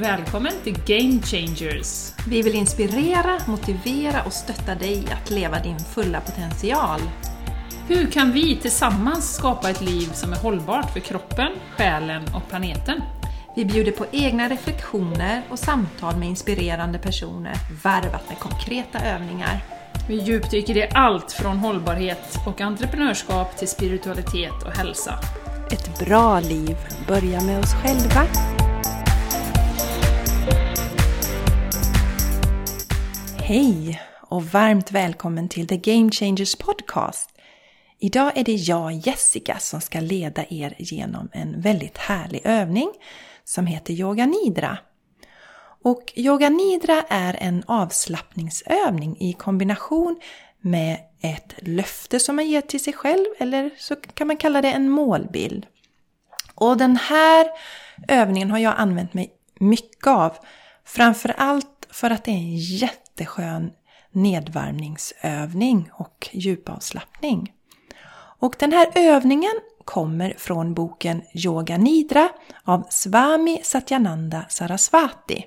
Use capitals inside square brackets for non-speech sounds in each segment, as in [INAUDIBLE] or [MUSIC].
Välkommen till Game Changers! Vi vill inspirera, motivera och stötta dig att leva din fulla potential. Hur kan vi tillsammans skapa ett liv som är hållbart för kroppen, själen och planeten? Vi bjuder på egna reflektioner och samtal med inspirerande personer, varvat med konkreta övningar. Vi djupdyker i allt från hållbarhet och entreprenörskap till spiritualitet och hälsa. Ett bra liv börjar med oss själva. Hej och varmt välkommen till The Game Changers Podcast. Idag är det jag, Jessica, som ska leda er genom en väldigt härlig övning som heter Yoga Nidra. Och Yoga Nidra är en avslappningsövning i kombination med ett löfte som man ger till sig själv eller så kan man kalla det en målbild. Och den här övningen har jag använt mig mycket av. Framförallt för att det är en jätteskön nedvarvningsövning och djupavslappning. Och den här övningen kommer från boken Yoga Nidra av Swami Satyananda Sarasvati.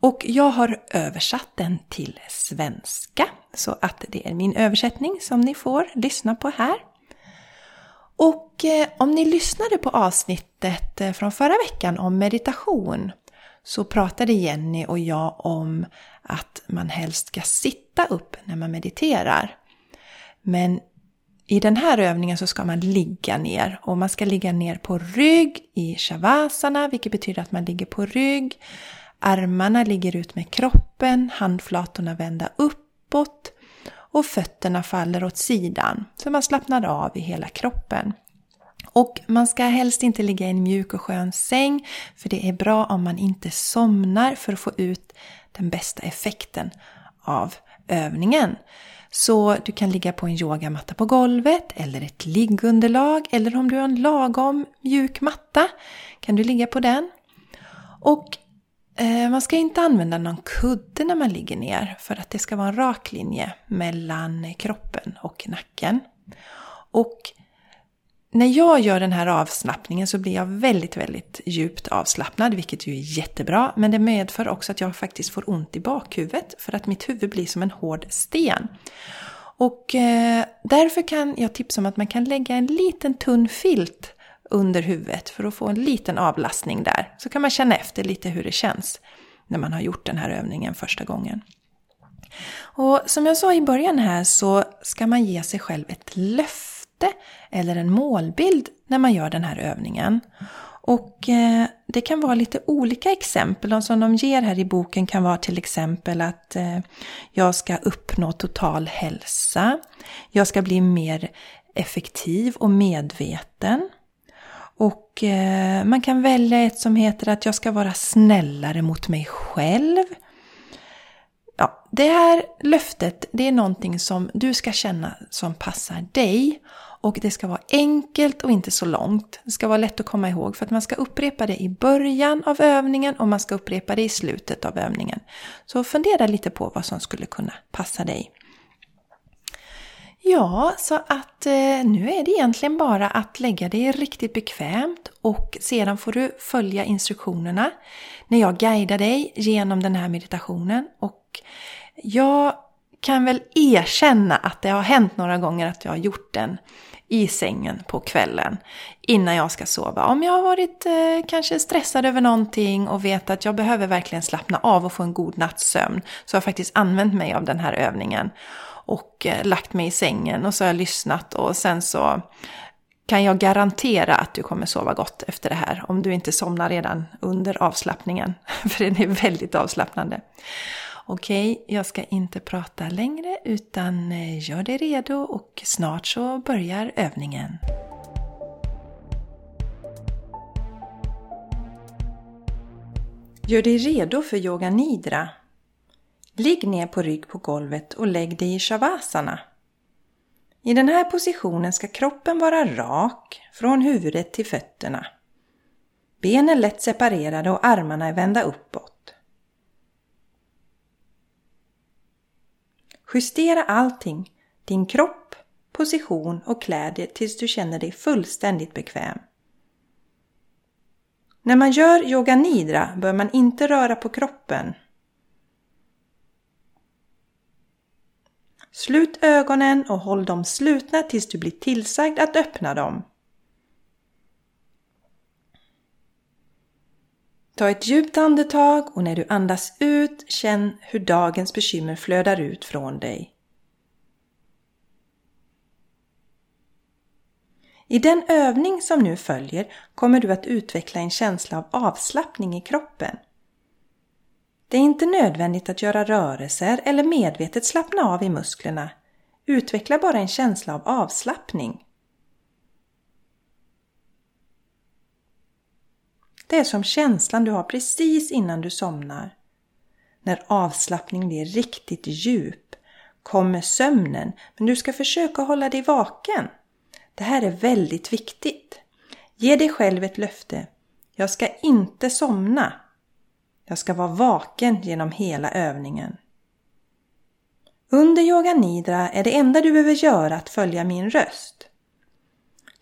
Och jag har översatt den till svenska så att det är min översättning som ni får lyssna på här. Och eh, om ni lyssnade på avsnittet eh, från förra veckan om meditation så pratade Jenny och jag om att man helst ska sitta upp när man mediterar. Men i den här övningen så ska man ligga ner och man ska ligga ner på rygg i shavasana, vilket betyder att man ligger på rygg. Armarna ligger ut med kroppen, handflatorna vända uppåt och fötterna faller åt sidan så man slappnar av i hela kroppen. Och man ska helst inte ligga i en mjuk och skön säng för det är bra om man inte somnar för att få ut den bästa effekten av övningen. Så du kan ligga på en yogamatta på golvet eller ett liggunderlag eller om du har en lagom mjuk matta kan du ligga på den. Och eh, man ska inte använda någon kudde när man ligger ner för att det ska vara en rak linje mellan kroppen och nacken. Och när jag gör den här avslappningen så blir jag väldigt, väldigt djupt avslappnad, vilket ju är jättebra. Men det medför också att jag faktiskt får ont i bakhuvudet för att mitt huvud blir som en hård sten. Och eh, därför kan jag tipsa om att man kan lägga en liten tunn filt under huvudet för att få en liten avlastning där. Så kan man känna efter lite hur det känns när man har gjort den här övningen första gången. Och som jag sa i början här så ska man ge sig själv ett löfte syfte eller en målbild när man gör den här övningen. Och eh, det kan vara lite olika exempel. De som de ger här i boken kan vara till exempel att eh, jag ska uppnå total hälsa. Jag ska bli mer effektiv och medveten. Och eh, man kan välja ett som heter att jag ska vara snällare mot mig själv. Ja, det här löftet, det är någonting som du ska känna som passar dig. Och det ska vara enkelt och inte så långt. Det ska vara lätt att komma ihåg för att man ska upprepa det i början av övningen och man ska upprepa det i slutet av övningen. Så fundera lite på vad som skulle kunna passa dig. Ja, så att eh, nu är det egentligen bara att lägga dig riktigt bekvämt och sedan får du följa instruktionerna när jag guidar dig genom den här meditationen. Och jag kan väl erkänna att det har hänt några gånger att jag har gjort den i sängen på kvällen innan jag ska sova. Om jag har varit eh, kanske stressad över någonting och vet att jag behöver verkligen slappna av och få en god natts sömn så har jag faktiskt använt mig av den här övningen och eh, lagt mig i sängen och så har jag lyssnat och sen så kan jag garantera att du kommer sova gott efter det här om du inte somnar redan under avslappningen. [LAUGHS] För den är väldigt avslappnande. Okej, jag ska inte prata längre utan eh, gör dig redo och snart så börjar övningen. Gör dig redo för yoga nidra. Ligg ner på rygg på golvet och lägg dig i shavasana. I den här positionen ska kroppen vara rak från huvudet till fötterna. Benen lätt separerade och armarna är vända uppåt. Justera allting, din kropp, position och kläder tills du känner dig fullständigt bekväm. När man gör yoga nidra bör man inte röra på kroppen. Slut ögonen och håll dem slutna tills du blir tillsagd att öppna dem. Ta ett djupt andetag och när du andas ut känn hur dagens bekymmer flödar ut från dig. I den övning som nu följer kommer du att utveckla en känsla av avslappning i kroppen. Det är inte nödvändigt att göra rörelser eller medvetet slappna av i musklerna. Utveckla bara en känsla av avslappning. Det är som känslan du har precis innan du somnar. När avslappning blir riktigt djup kommer sömnen men du ska försöka hålla dig vaken. Det här är väldigt viktigt. Ge dig själv ett löfte. Jag ska inte somna. Jag ska vara vaken genom hela övningen. Under yoga nidra är det enda du behöver göra att följa min röst.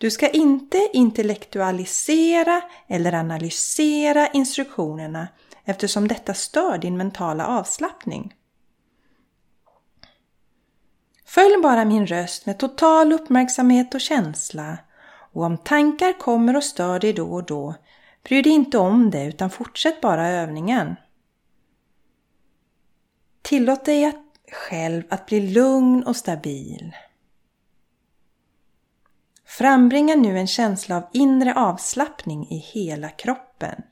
Du ska inte intellektualisera eller analysera instruktionerna eftersom detta stör din mentala avslappning. Följ bara min röst med total uppmärksamhet och känsla och om tankar kommer och stör dig då och då, bry dig inte om det utan fortsätt bara övningen. Tillåt dig att själv att bli lugn och stabil. Frambringa nu en känsla av inre avslappning i hela kroppen.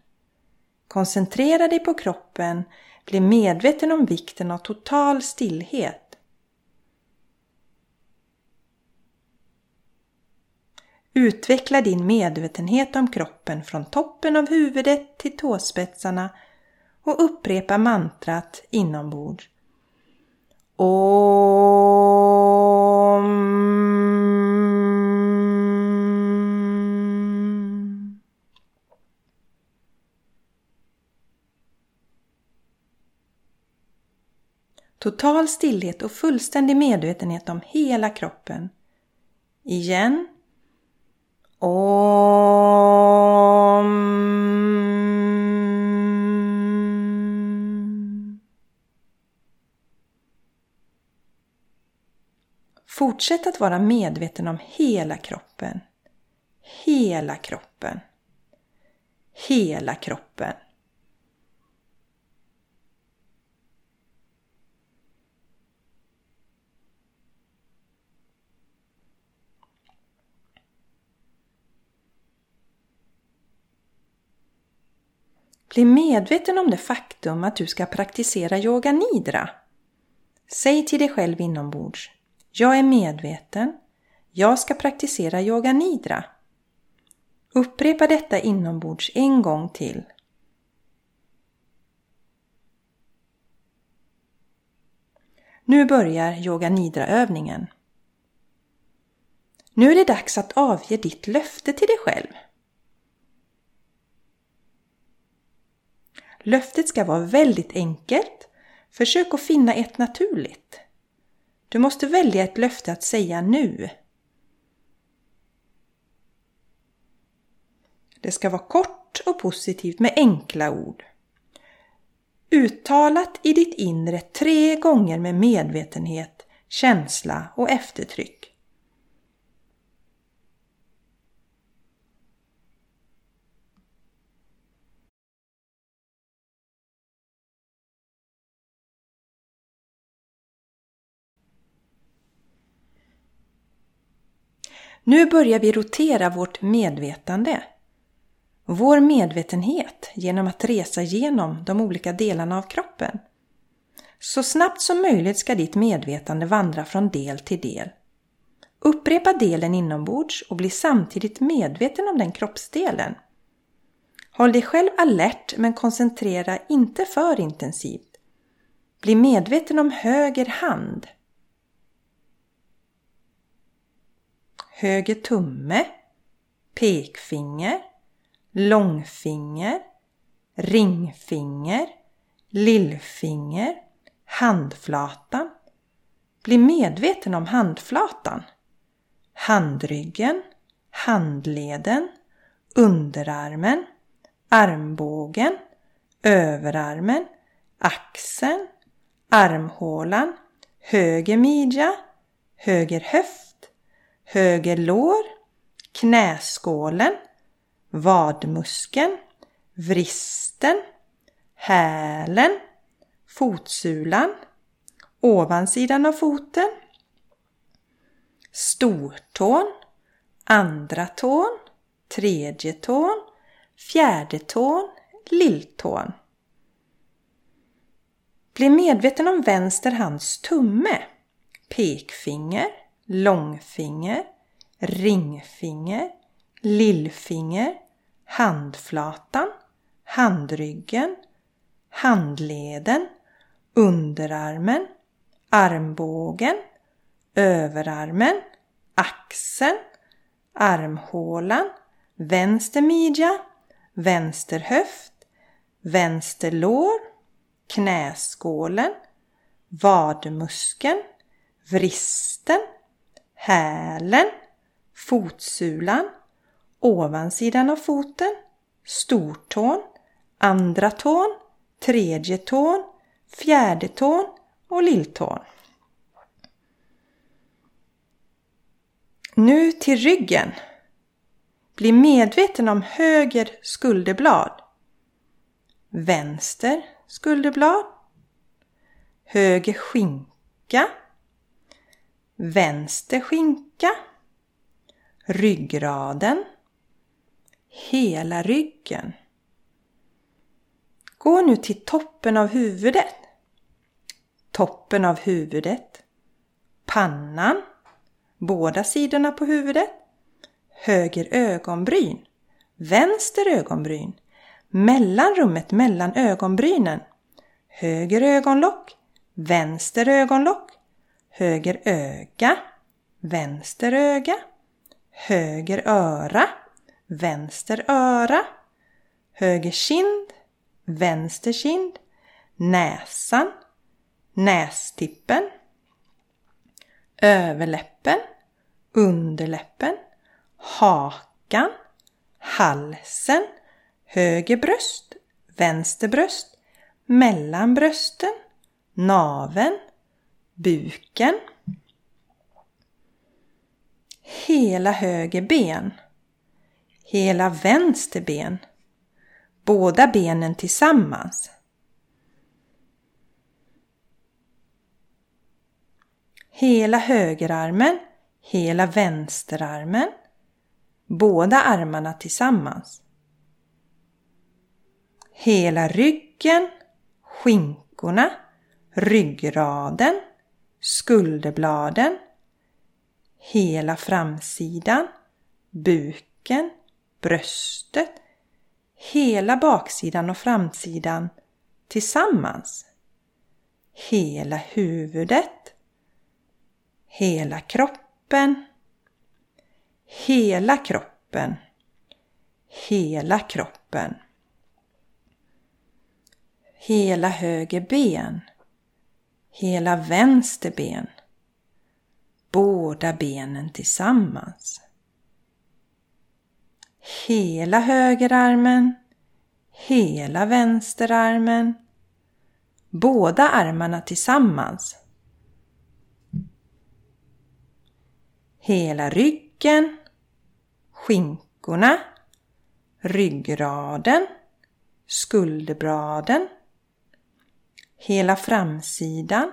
Koncentrera dig på kroppen, bli medveten om vikten av total stillhet. Utveckla din medvetenhet om kroppen från toppen av huvudet till tåspetsarna och upprepa mantrat inombords. Om Total stillhet och fullständig medvetenhet om hela kroppen. Igen. Om. Fortsätt att vara medveten om hela kroppen. Hela kroppen. Hela kroppen. Bli medveten om det faktum att du ska praktisera yoga nidra. Säg till dig själv inombords. Jag är medveten. Jag ska praktisera yoga nidra. Upprepa detta inombords en gång till. Nu börjar yoga nidra-övningen. Nu är det dags att avge ditt löfte till dig själv. Löftet ska vara väldigt enkelt. Försök att finna ett naturligt. Du måste välja ett löfte att säga nu. Det ska vara kort och positivt med enkla ord. Uttalat i ditt inre tre gånger med medvetenhet, känsla och eftertryck. Nu börjar vi rotera vårt medvetande. Vår medvetenhet genom att resa genom de olika delarna av kroppen. Så snabbt som möjligt ska ditt medvetande vandra från del till del. Upprepa delen inombords och bli samtidigt medveten om den kroppsdelen. Håll dig själv alert men koncentrera inte för intensivt. Bli medveten om höger hand höger tumme, pekfinger, långfinger, ringfinger, lillfinger, handflatan. Bli medveten om handflatan. Handryggen, handleden, underarmen, armbågen, överarmen, axeln, armhålan, höger midja, höger höft, höger lår, knäskålen, vadmuskeln, vristen, hälen, fotsulan, ovansidan av foten, stortån, andra tån, tredje tån, fjärde tån, lilltån. Bli medveten om vänster hands tumme, pekfinger, långfinger, ringfinger, lillfinger, handflatan, handryggen, handleden, underarmen, armbågen, överarmen, axeln, armhålan, vänster midja, vänster höft, vänster lår, knäskålen, vadmuskeln, vristen, hälen, fotsulan, ovansidan av foten, stortån, andra tån, tredje tån, fjärde tån och lilltån. Nu till ryggen. Bli medveten om höger skulderblad. Vänster skulderblad. Höger skinka. Vänster skinka. Ryggraden. Hela ryggen. Gå nu till toppen av huvudet. Toppen av huvudet. Pannan. Båda sidorna på huvudet. Höger ögonbryn. Vänster ögonbryn. Mellanrummet mellan ögonbrynen. Höger ögonlock. Vänster ögonlock. Höger öga. Vänster öga. Höger öra. Vänster öra. Höger kind. Vänster kind, näsan, nästippen, överläppen, underläppen, hakan, halsen, höger bröst, vänster bröst, mellan brösten, naven, buken, hela höger ben, hela vänster ben, båda benen tillsammans. Hela högerarmen, hela vänsterarmen, båda armarna tillsammans. Hela ryggen, skinkorna, ryggraden, skulderbladen, hela framsidan, buken, bröstet, hela baksidan och framsidan tillsammans. Hela huvudet. Hela kroppen. Hela kroppen. Hela kroppen. Hela höger ben. Hela vänster ben. Båda benen tillsammans hela högerarmen, hela vänsterarmen, båda armarna tillsammans. Hela ryggen, skinkorna, ryggraden, skulderbladen, hela framsidan,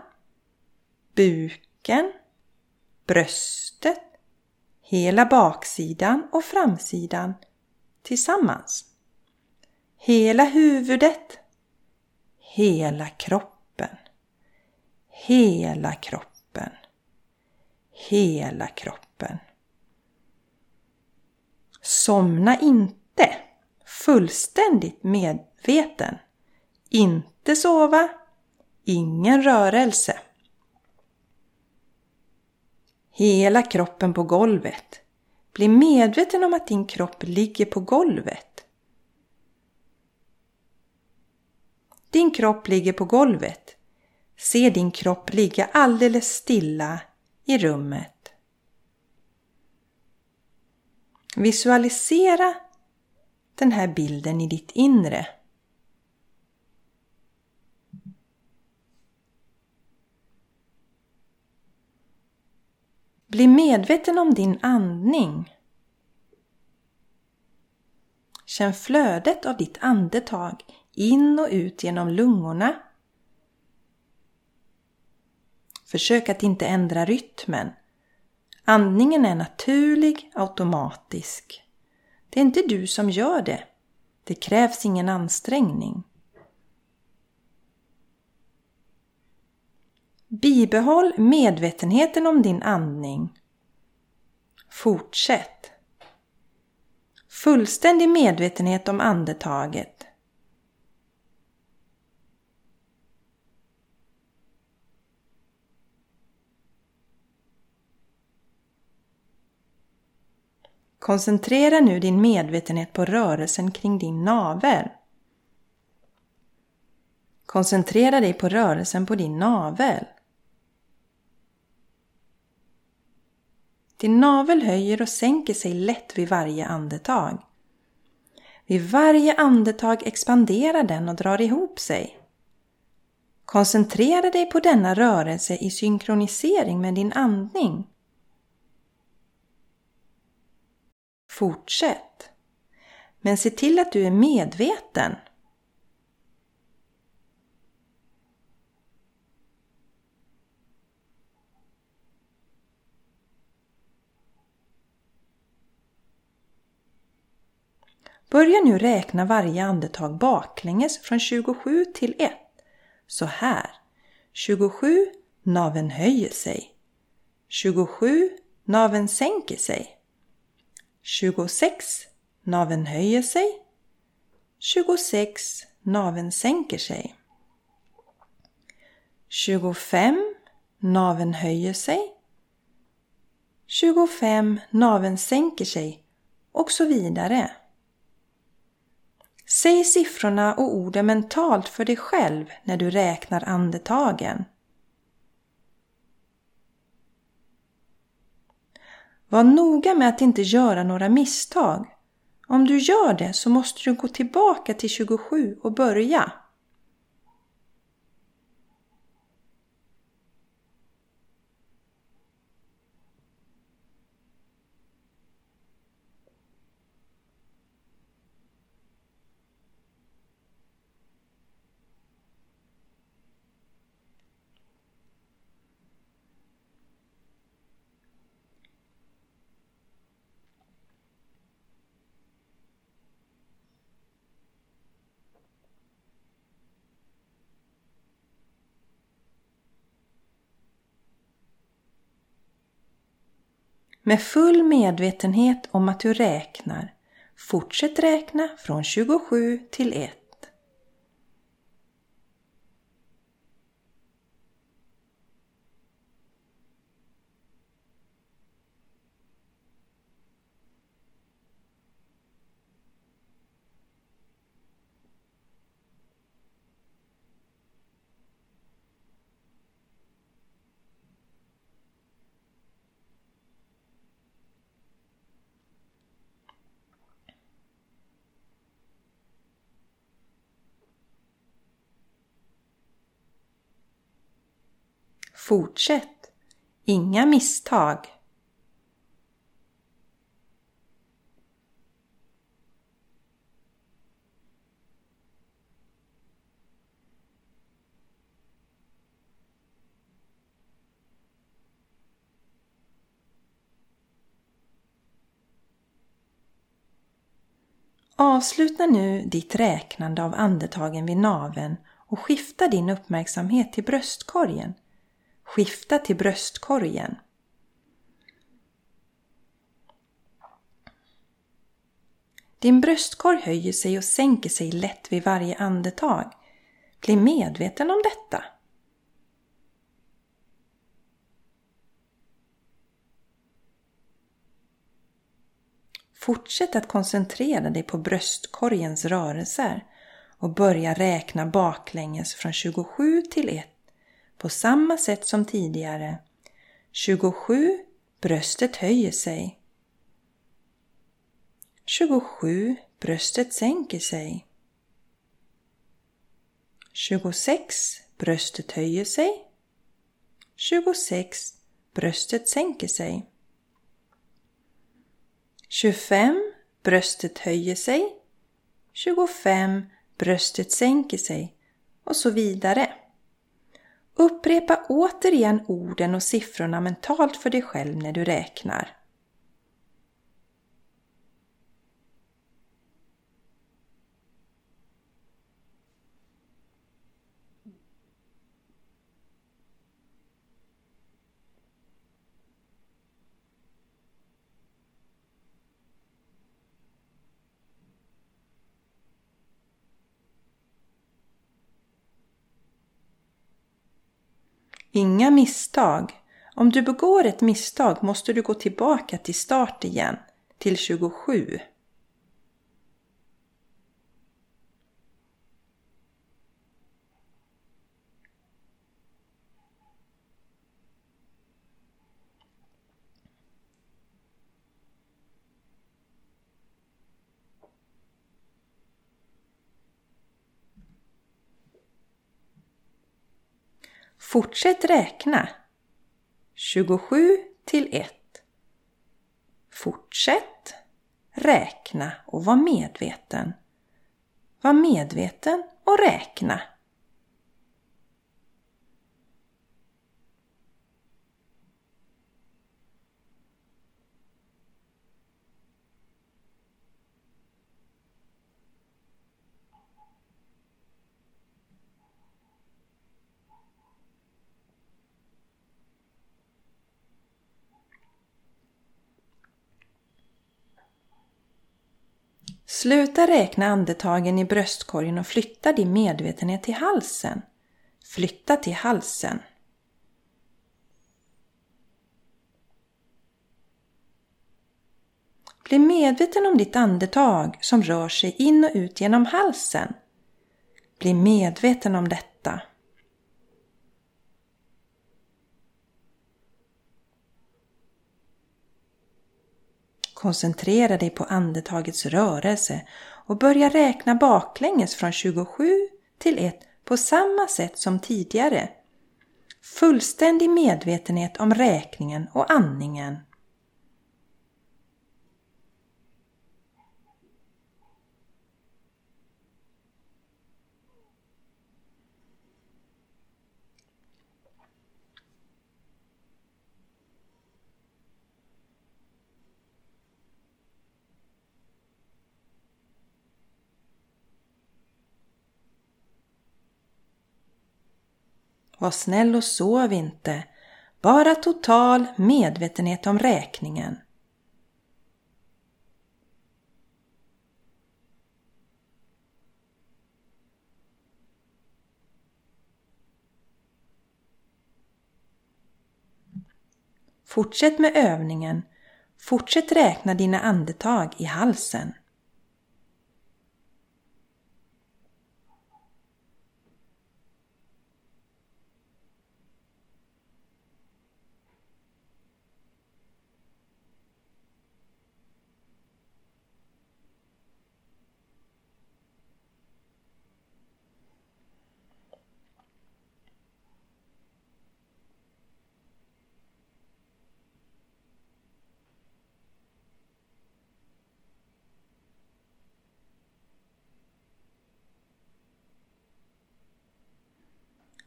buken, bröstet, hela baksidan och framsidan tillsammans. Hela huvudet, hela kroppen, hela kroppen, hela kroppen. Somna inte fullständigt medveten. Inte sova, ingen rörelse. Hela kroppen på golvet. Bli medveten om att din kropp ligger på golvet. Din kropp ligger på golvet. Se din kropp ligga alldeles stilla i rummet. Visualisera den här bilden i ditt inre. Bli medveten om din andning. Känn flödet av ditt andetag in och ut genom lungorna. Försök att inte ändra rytmen. Andningen är naturlig, automatisk. Det är inte du som gör det. Det krävs ingen ansträngning. Bibehåll medvetenheten om din andning. Fortsätt. Fullständig medvetenhet om andetaget. Koncentrera nu din medvetenhet på rörelsen kring din navel. Koncentrera dig på rörelsen på din navel. Din navel höjer och sänker sig lätt vid varje andetag. Vid varje andetag expanderar den och drar ihop sig. Koncentrera dig på denna rörelse i synkronisering med din andning. Fortsätt. Men se till att du är medveten. Börja nu räkna varje andetag baklänges från 27 till 1. Så här. 27. Naven höjer sig. 27. Naven sänker sig. 26. Naven höjer sig. 26. Naven sänker sig. 25. Naven höjer sig. 25. Naven sänker sig och så vidare. Säg siffrorna och orden mentalt för dig själv när du räknar andetagen. Var noga med att inte göra några misstag. Om du gör det så måste du gå tillbaka till 27 och börja. Med full medvetenhet om att du räknar, fortsätt räkna från 27 till 1. Fortsätt! Inga misstag! Avsluta nu ditt räknande av andetagen vid naven och skifta din uppmärksamhet till bröstkorgen Skifta till bröstkorgen. Din bröstkorg höjer sig och sänker sig lätt vid varje andetag. Bli medveten om detta. Fortsätt att koncentrera dig på bröstkorgens rörelser och börja räkna baklänges från 27 till 1 på samma sätt som tidigare. 27. Bröstet höjer sig. 27. Bröstet sänker sig. 26. Bröstet höjer sig. 26. Bröstet sänker sig. 25. Bröstet höjer sig. 25. Bröstet sänker sig. Och så vidare. Upprepa återigen orden och siffrorna mentalt för dig själv när du räknar. Inga misstag. Om du begår ett misstag måste du gå tillbaka till start igen, till 27. Fortsätt räkna. 27 till 1. Fortsätt räkna och var medveten. Var medveten och räkna. Sluta räkna andetagen i bröstkorgen och flytta din medvetenhet till halsen. Flytta till halsen. Bli medveten om ditt andetag som rör sig in och ut genom halsen. Bli medveten om detta. Koncentrera dig på andetagets rörelse och börja räkna baklänges från 27 till 1 på samma sätt som tidigare. Fullständig medvetenhet om räkningen och andningen. Var snäll och sov inte. Bara total medvetenhet om räkningen. Fortsätt med övningen. Fortsätt räkna dina andetag i halsen.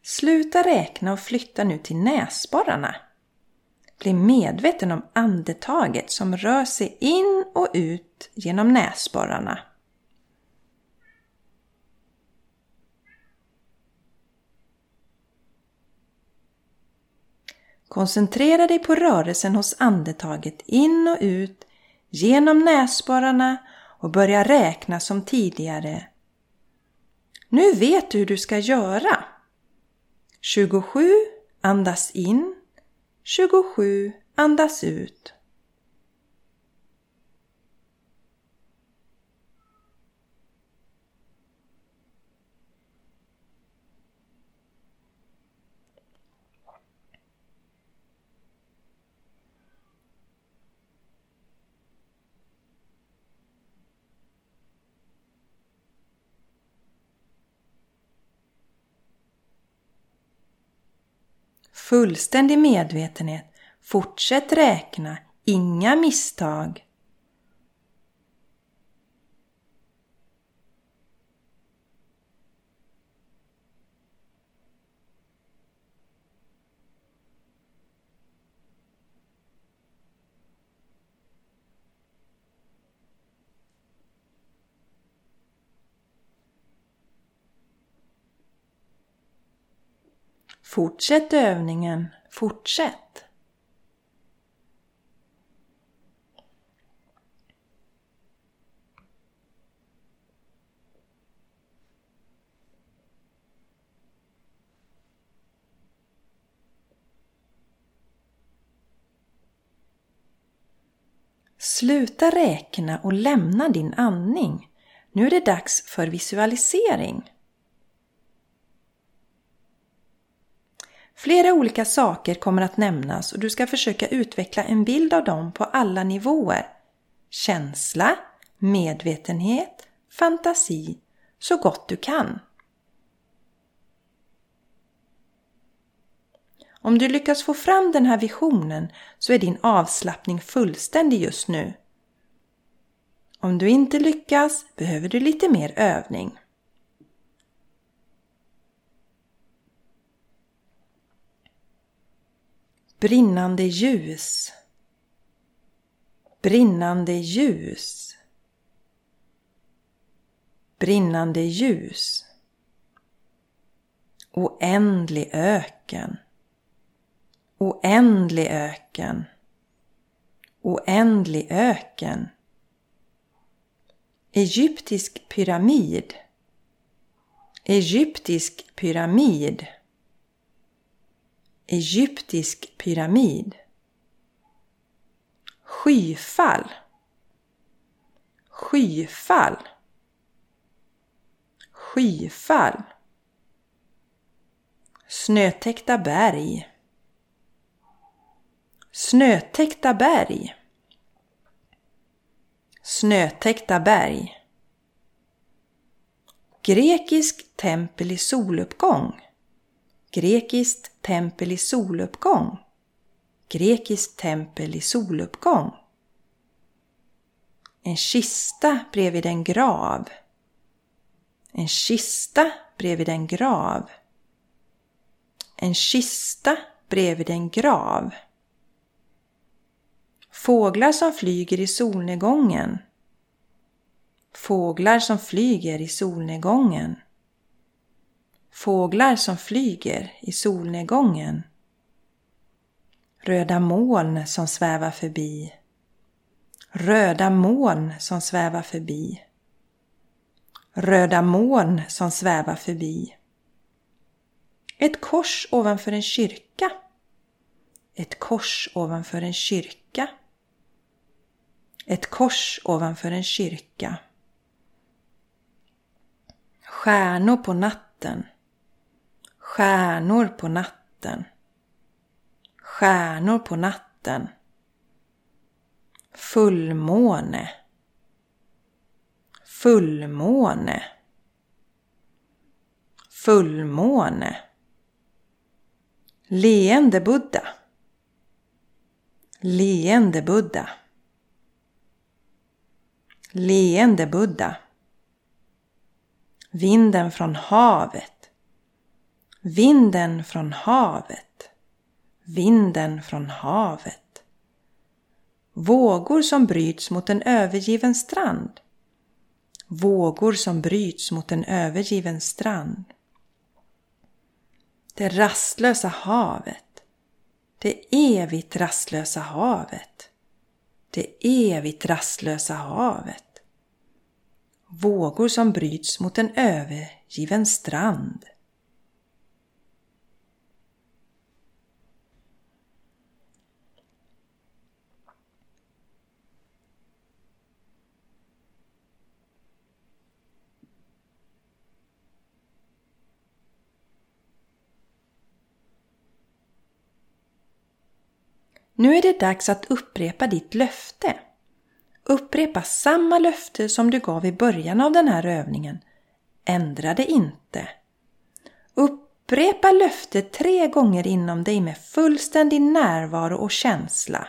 Sluta räkna och flytta nu till näsborrarna. Bli medveten om andetaget som rör sig in och ut genom näsborrarna. Koncentrera dig på rörelsen hos andetaget in och ut genom näsborrarna och börja räkna som tidigare. Nu vet du hur du ska göra. 27 andas in, 27 andas ut. Fullständig medvetenhet. Fortsätt räkna. Inga misstag. Fortsätt övningen. Fortsätt. Sluta räkna och lämna din andning. Nu är det dags för visualisering. Flera olika saker kommer att nämnas och du ska försöka utveckla en bild av dem på alla nivåer. Känsla, medvetenhet, fantasi, så gott du kan. Om du lyckas få fram den här visionen så är din avslappning fullständig just nu. Om du inte lyckas behöver du lite mer övning. Brinnande ljus. Brinnande ljus. Brinnande ljus. Oändlig öken. Oändlig öken. Oändlig öken. Egyptisk pyramid. Egyptisk pyramid. Egyptisk pyramid. Skyfall. Skyfall. Skyfall. Snötäckta berg. Snötäckta berg. Snötäckta berg. Grekisk tempel i soluppgång. Grekiskt tempel i soluppgång. Grekiskt tempel i soluppgång. En kista bredvid en grav. En kista bredvid en grav. En kista bredvid en grav. Fåglar som flyger i solnedgången. Fåglar som flyger i solnedgången. Fåglar som flyger i solnedgången. Röda moln som svävar förbi. Röda moln som svävar förbi. Röda moln som svävar förbi. Ett kors ovanför en kyrka. Ett kors ovanför en kyrka. Ett kors ovanför en kyrka. Stjärnor på natten. Stjärnor på natten. Stjärnor på natten. Fullmåne. Fullmåne. Fullmåne. Leende Buddha. Leende Buddha. Leende Buddha. Vinden från havet. Vinden från havet. Vinden från havet. Vågor som bryts mot en övergiven strand. Vågor som bryts mot en övergiven strand. Det rastlösa havet. Det evigt rastlösa havet. Det evigt rastlösa havet. Vågor som bryts mot en övergiven strand. Nu är det dags att upprepa ditt löfte. Upprepa samma löfte som du gav i början av den här övningen. Ändra det inte. Upprepa löftet tre gånger inom dig med fullständig närvaro och känsla.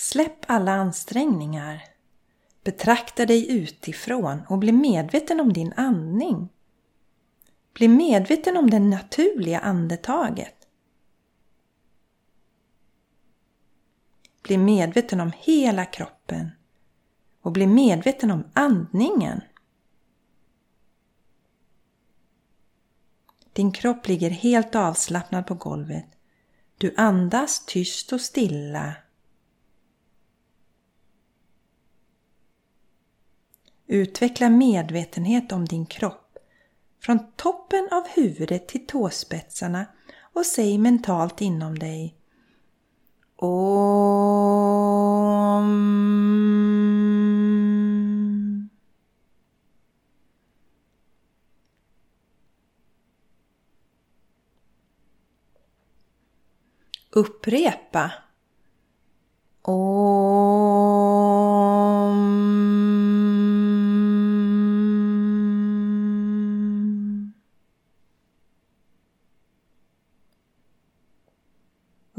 Släpp alla ansträngningar. Betrakta dig utifrån och bli medveten om din andning. Bli medveten om det naturliga andetaget. Bli medveten om hela kroppen och bli medveten om andningen. Din kropp ligger helt avslappnad på golvet. Du andas tyst och stilla Utveckla medvetenhet om din kropp. Från toppen av huvudet till tåspetsarna och säg mentalt inom dig. Om. Upprepa.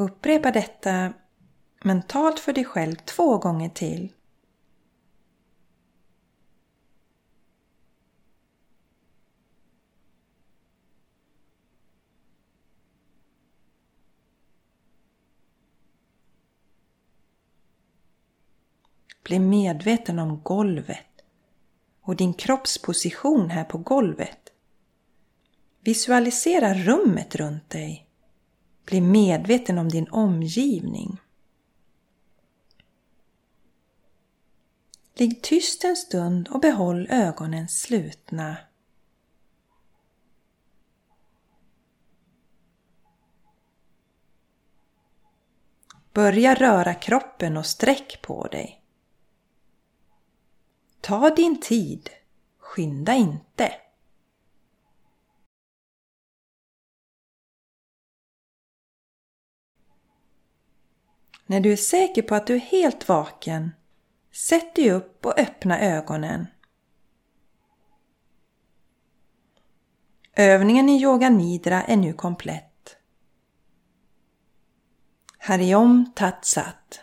Upprepa detta mentalt för dig själv två gånger till. Bli medveten om golvet och din kroppsposition här på golvet. Visualisera rummet runt dig. Bli medveten om din omgivning. Ligg tyst en stund och behåll ögonen slutna. Börja röra kroppen och sträck på dig. Ta din tid, skynda inte. När du är säker på att du är helt vaken, sätt dig upp och öppna ögonen. Övningen i Yoga Nidra är nu komplett. Hariom Tat Sat